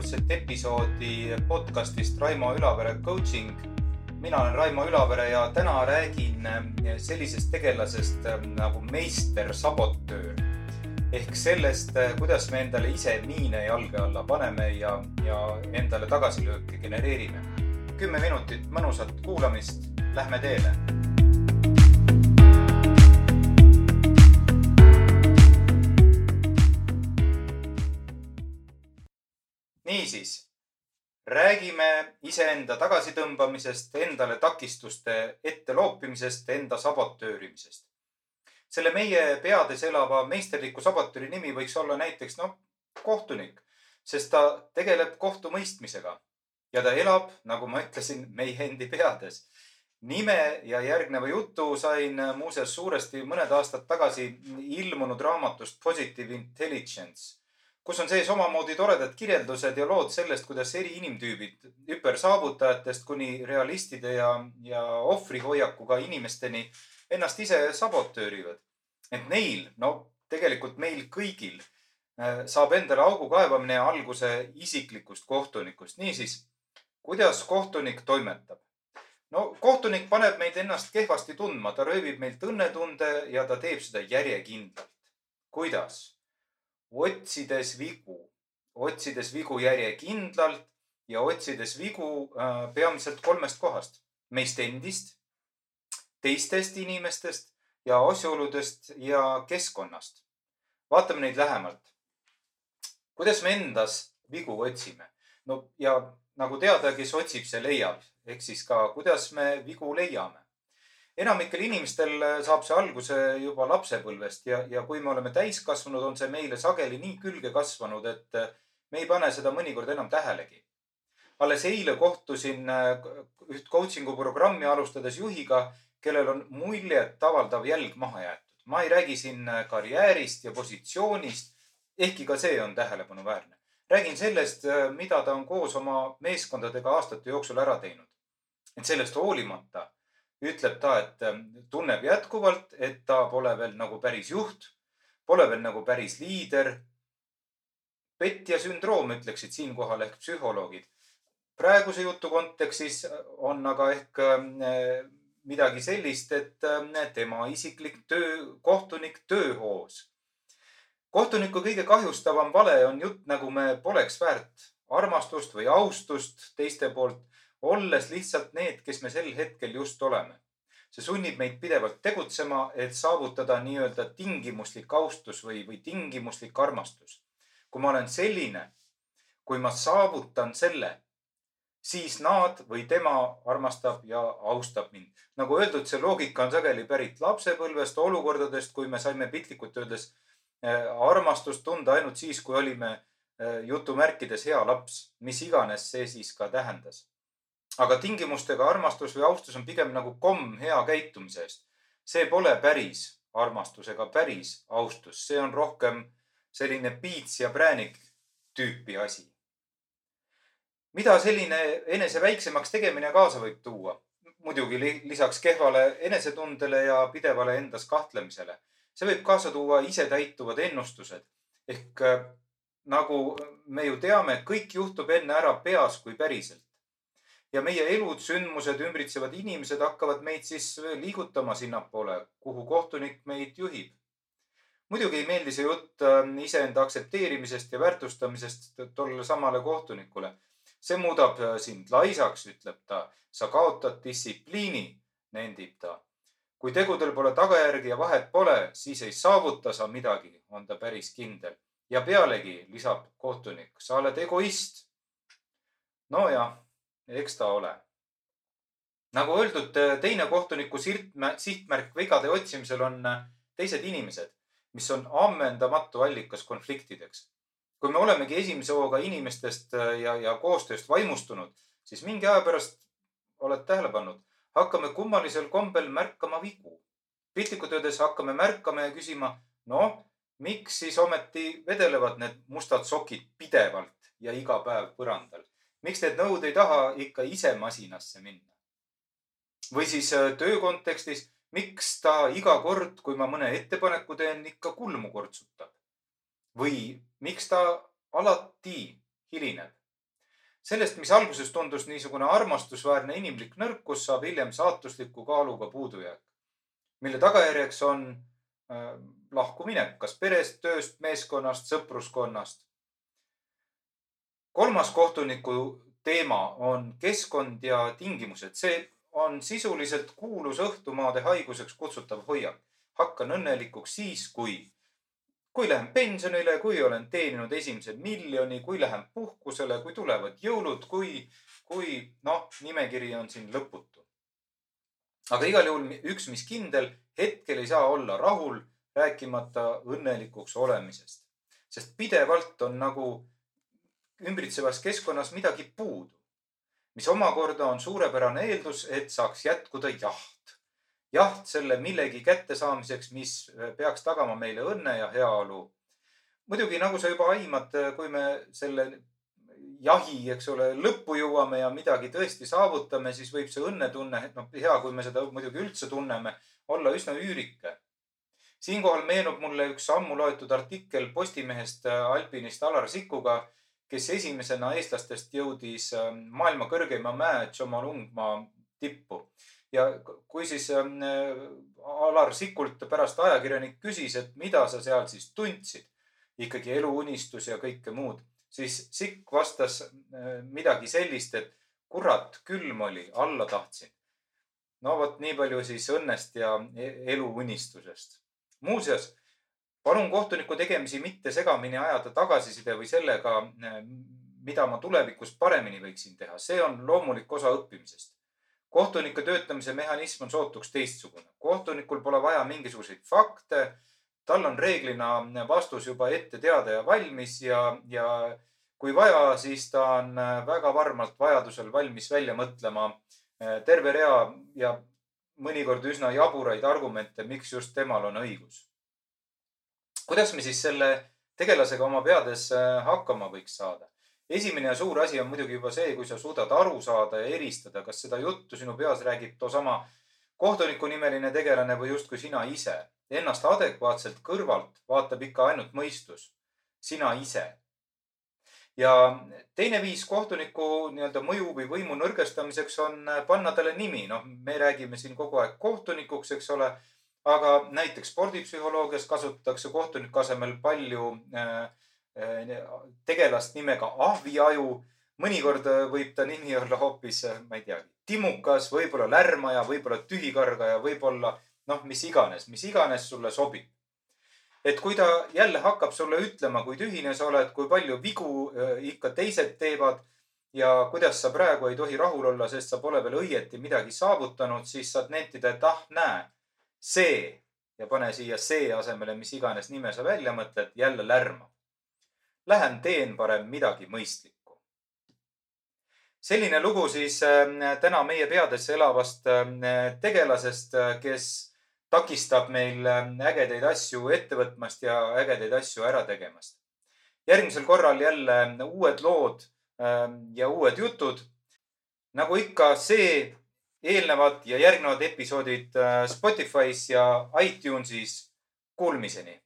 järjekordset episoodi podcastist Raimo Ülavere coaching. mina olen Raimo Ülavere ja täna räägin eh, sellisest tegelasest eh, nagu meister sabotöör ehk sellest, eh, kuidas me endale ise miine jalge alla paneme ja, ja endale tagasilööke genereerime. kümme minutit mõnusat kuulamist, lähme teele niisiis, räägime iseenda tagasitõmbamisest, endale takistuste ette loopimisest, enda sabotöörimisest. selle meie peades elava meisterliku sabotööri nimi võiks olla näiteks noh, kohtunik, sest ta tegeleb kohtumõistmisega ja ta elab, nagu ma ütlesin, meie endi peades nime ja järgneva jutu sain muuseas suuresti mõned aastad tagasi ilmunud raamatust Positive Intelligence kus on sees omamoodi toredad kirjeldused ja lood sellest, kuidas eri inimtüübid hüpersaavutajatest kuni realistide ja, ja ohvrihoiakuga inimesteni ennast ise sabotöörivad. et neil, no tegelikult meil kõigil äh, saab endale augu kaevamine alguse isiklikust kohtunikust. niisiis, kuidas kohtunik toimetab? no kohtunik paneb meid ennast kehvasti tundma, ta röövib meilt õnnetunde ja ta teeb seda järjekindlalt. kuidas? Otsides vigu, otsides vigu järjekindlalt ja otsides vigu äh, peamiselt kolmest kohast. meist endist, teistest inimestest ja asjaoludest ja keskkonnast. vaatame neid lähemalt. kuidas me endas vigu otsime? no ja nagu teada, kes otsib, see leiab. ehk siis ka, kuidas me vigu leiame enamikel inimestel äh, saab see alguse juba lapsepõlvest ja, ja kui me oleme täiskasvanud, on see meile sageli nii külge kasvanud, et äh, me ei pane seda mõnikord enam tähelegi. alles eile kohtusin äh, üht coaching'u programmi alustades juhiga, kellel on muljet avaldav jälg maha jäetud. ma ei räägi siin karjäärist ja positsioonist, ehkki ka see on tähelepanuväärne. räägin sellest, mida ta on koos oma meeskondadega aastate jooksul ära teinud. et sellest hoolimata ütleb ta, et ähm, tunneb jätkuvalt, et ta pole veel nagu päris juht, pole veel nagu päris liider. petja sündroom, ütleksid siinkohal ehk psühholoogid. praeguse jutu kontekstis on aga ehk ähm, midagi sellist, et ähm, tema isiklik töö, kohtunik tööhoos. kohtuniku kõige kahjustavam vale on jutt, nagu me poleks väärt armastust või austust teiste poolt olles lihtsalt need, kes me sel hetkel just oleme. see sunnib meid pidevalt tegutsema, et saavutada nii-öelda tingimuslik austus või, või tingimuslik armastus. kui ma olen selline, kui ma saavutan selle, siis nad või tema armastab ja austab mind. nagu öeldud, see loogika on sageli pärit lapsepõlvest, olukordadest, kui me saime piltlikult öeldes äh, armastust tunda ainult siis, kui olime äh, jutumärkides hea laps, mis iganes see siis ka tähendas aga tingimustega armastus või austus on pigem nagu komm hea käitumise eest. see pole päris armastus ega päris austus, see on rohkem selline piits ja präänik tüüpi asi. mida selline enese väiksemaks tegemine kaasa võib tuua? muidugi lisaks kehvale enesetundele ja pidevale endas kahtlemisele. see võib kaasa tuua isetäituvad ennustused ehk nagu me ju teame, kõik juhtub enne ära peas kui päriselt ja meie elud, sündmused, ümbritsevad inimesed hakkavad meid siis liigutama sinnapoole, kuhu kohtunik meid juhib. muidugi ei meeldi see jutt äh, iseenda aktsepteerimisest ja väärtustamisest tollele samale kohtunikule. see muudab äh, sind laisaks, ütleb ta. sa kaotad distsipliini, nendib ta. kui tegudel pole tagajärgi ja vahet pole, siis ei saavuta sa midagi, on ta päris kindel. ja pealegi lisab kohtunik, sa oled egoist. nojah eks ta ole. nagu öeldud, teine kohtuniku sihtmärk vigade otsimisel on teised inimesed, mis on ammendamatu allikas konfliktideks. kui me olemegi esimese hooga inimestest ja, ja koostööst vaimustunud, siis mingi aja pärast, oled tähele pannud, hakkame kummalisel kombel märkama vigu. piltlikult öeldes hakkame märkama ja küsima, noh, miks siis ometi vedelevad need mustad sokid pidevalt ja iga päev põrandal miks need nõud ei taha ikka ise masinasse minna? või siis äh, töö kontekstis, miks ta iga kord, kui ma mõne ettepaneku teen, ikka kulmu kortsutab? või miks ta alati hilineb? sellest, mis alguses tundus niisugune armastusväärne inimlik nõrkus, saab hiljem saatusliku kaaluga puudujääk, mille tagajärjeks on äh, lahkuminek kas perest, tööst, meeskonnast, sõpruskonnast. Kolmas kohtuniku teema on keskkond ja tingimused. see on sisuliselt kuulus õhtumaade haiguseks kutsutav hoiak. hakkan õnnelikuks siis, kui kui lähen pensionile, kui olen teeninud esimese miljoni, kui lähen puhkusele, kui tulevad jõulud, kui, kui noh, nimekiri on siin lõputu. aga igal juhul üks, mis kindel, hetkel ei saa olla rahul, rääkimata õnnelikuks olemisest. sest pidevalt on nagu ümbritsevas keskkonnas midagi puudu, mis omakorda on suurepärane eeldus, et saaks jätkuda jaht jaht selle millegi kättesaamiseks, mis äh, peaks tagama meile õnne ja heaolu. muidugi, nagu sa juba aimad, äh, kui me selle jahi, eks ole, lõppu jõuame ja midagi tõesti saavutame, siis võib see õnnetunne, noh, hea, kui me seda muidugi üldse tunneme, olla üsna üürike. siinkohal meenub mulle üks ammu loetud artikkel Postimehest äh, alpinist Alar Sikuga, kes esimesena eestlastest jõudis maailma kõrgeima mäe Tšomolungma tippu ja kui siis ähm, Alar Sikult pärast ajakirjanik küsis, et mida sa seal siis tundsid, ikkagi eluunistus ja kõike muud, siis Sikk vastas äh, midagi sellist, et kurat, külm oli, alla tahtsin. no vot, nii palju siis õnnest ja e-, eluunistusest. muuseas, palun kohtuniku tegemisi mitte segamini ajada tagasiside või sellega, äh, mida ma tulevikus paremini võiksin teha. see on loomulik osa õppimisest kohtunike töötamise mehhanism on sootuks teistsugune. kohtunikul pole vaja mingisuguseid fakte. tal on reeglina vastus juba ette teada ja valmis ja, ja kui vaja, siis ta on väga varmalt vajadusel valmis välja mõtlema eh, terve rea ja mõnikord üsna jaburaid argumente, miks just temal on õigus. Kuidas me siis selle tegelasega oma peades eh, hakkama võiks saada? esimene suur asi on muidugi juba see, kui sa suudad aru saada ja eristada, kas seda juttu sinu peas räägib toosama kohtuniku nimeline tegelane või justkui sina ise. Ennast adekvaatselt kõrvalt vaatab ikka ainult mõistus, sina ise. ja teine viis kohtuniku nii-öelda mõju või võimu nõrgestamiseks on panna talle nimi. noh, me räägime siin kogu aeg kohtunikuks, eks ole. Aga näiteks spordipsühholoogias kasutatakse kohtuniku asemel palju äh, Äh, tegelast nimega Ahviaju. mõnikord äh, võib ta nimi olla hoopis, ma ei teagi, timukas, võib-olla lärmaja, võib-olla tühikargaja, võib-olla noh, mis iganes, mis iganes sulle sobib. et kui ta jälle hakkab sulle ütlema, kui tühine sa oled, kui palju vigu ikka teised teevad ja kuidas sa praegu ei tohi rahul olla, sest sa pole veel õieti midagi saavutanud, siis saad nentida, et ah, näe, see ja pane siia see asemele, mis iganes nime sa välja mõtled, jälle lärmab lähen teen parem midagi mõistlikku. selline lugu siis ähm, täna meie peades elavast ähm, tegelasest, äh, kes takistab meil ähm, ägedaid asju ette võtmast ja ägedaid asju ära tegemast. järgmisel korral jälle uued lood ja uued jutud. nagu ikka, see, eelnevad ja järgnevad episoodid äh, Spotify's ja iTunesis. Kuulmiseni